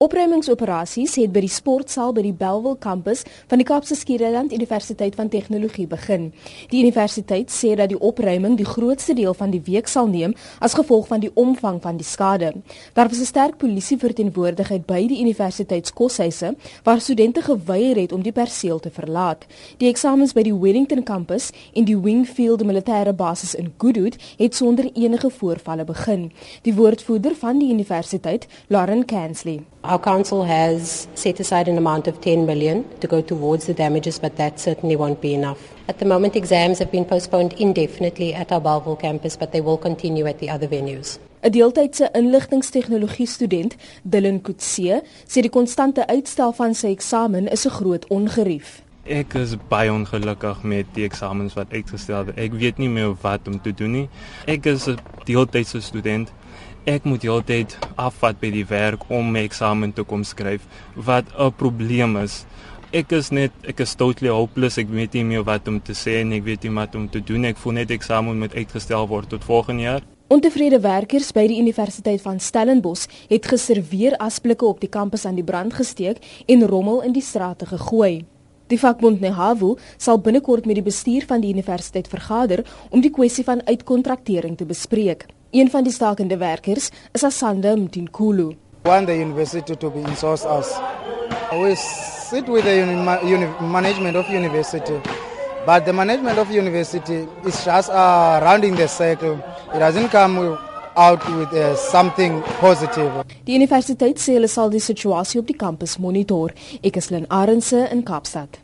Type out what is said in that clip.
Opruimingsoperasies het by die sportsaal by die Bellville kampus van die Kaapse Skiereiland Universiteit van Tegnologie begin. Die universiteit sê dat die opruiming die grootste deel van die week sal neem as gevolg van die omvang van die skade. Daar was 'n sterk polisie verteenwoordigheid by die universiteitskoshuise waar studente geweier het om die perseel te verlaat. Die eksamens by die Wellington kampus en die Wingfield militêre basis in Goodwood het sonder enige voorvalle begin. Die woordvoerder van die universiteit, Lauren Kansley Our council has set aside an amount of 10 million to go towards the damages, but that certainly won't be enough. At the moment, exams have been postponed indefinitely at our Balville campus, but they will continue at the other venues. 'n Deeltydse inligtingstegnologie student, Dylan Kutse, sê die konstante uitstel van sy eksamen is 'n groot ongerief. Ek is baie ongelukkig met die eksamens wat uitgestel word. Ek weet nie meer wat om te doen nie. Ek is 'n deeltydse student ek moet heeltyd afvat by die werk om my eksamen te kom skryf wat 'n probleem is. Ek is net ek is totally hopeless. Ek weet nie meer wat om te sê en ek weet nie wat om te doen. Ek voel net eksamen moet uitgestel word tot volgende jaar. Ontevrede werkers by die Universiteit van Stellenbosch het geserveer asblikke op die kampus aan die brand gesteek en rommel in die strate gegooi. Die vakbond Nehavu sal binnekort met die bestuur van die universiteit vergader om die kwessie van uitkontraktering te bespreek. Een van die stakende werkers is Asanda Mtinkulu. Want the university to be insource us. We sit with the uni uni management of university. But the management of university is just uh, rounding the circle. It doesn't come out with uh, something positive. Die universiteit sê hulle sal die situasie op die kampus monitor. Ek is Lynn Arendse in Kaapstad.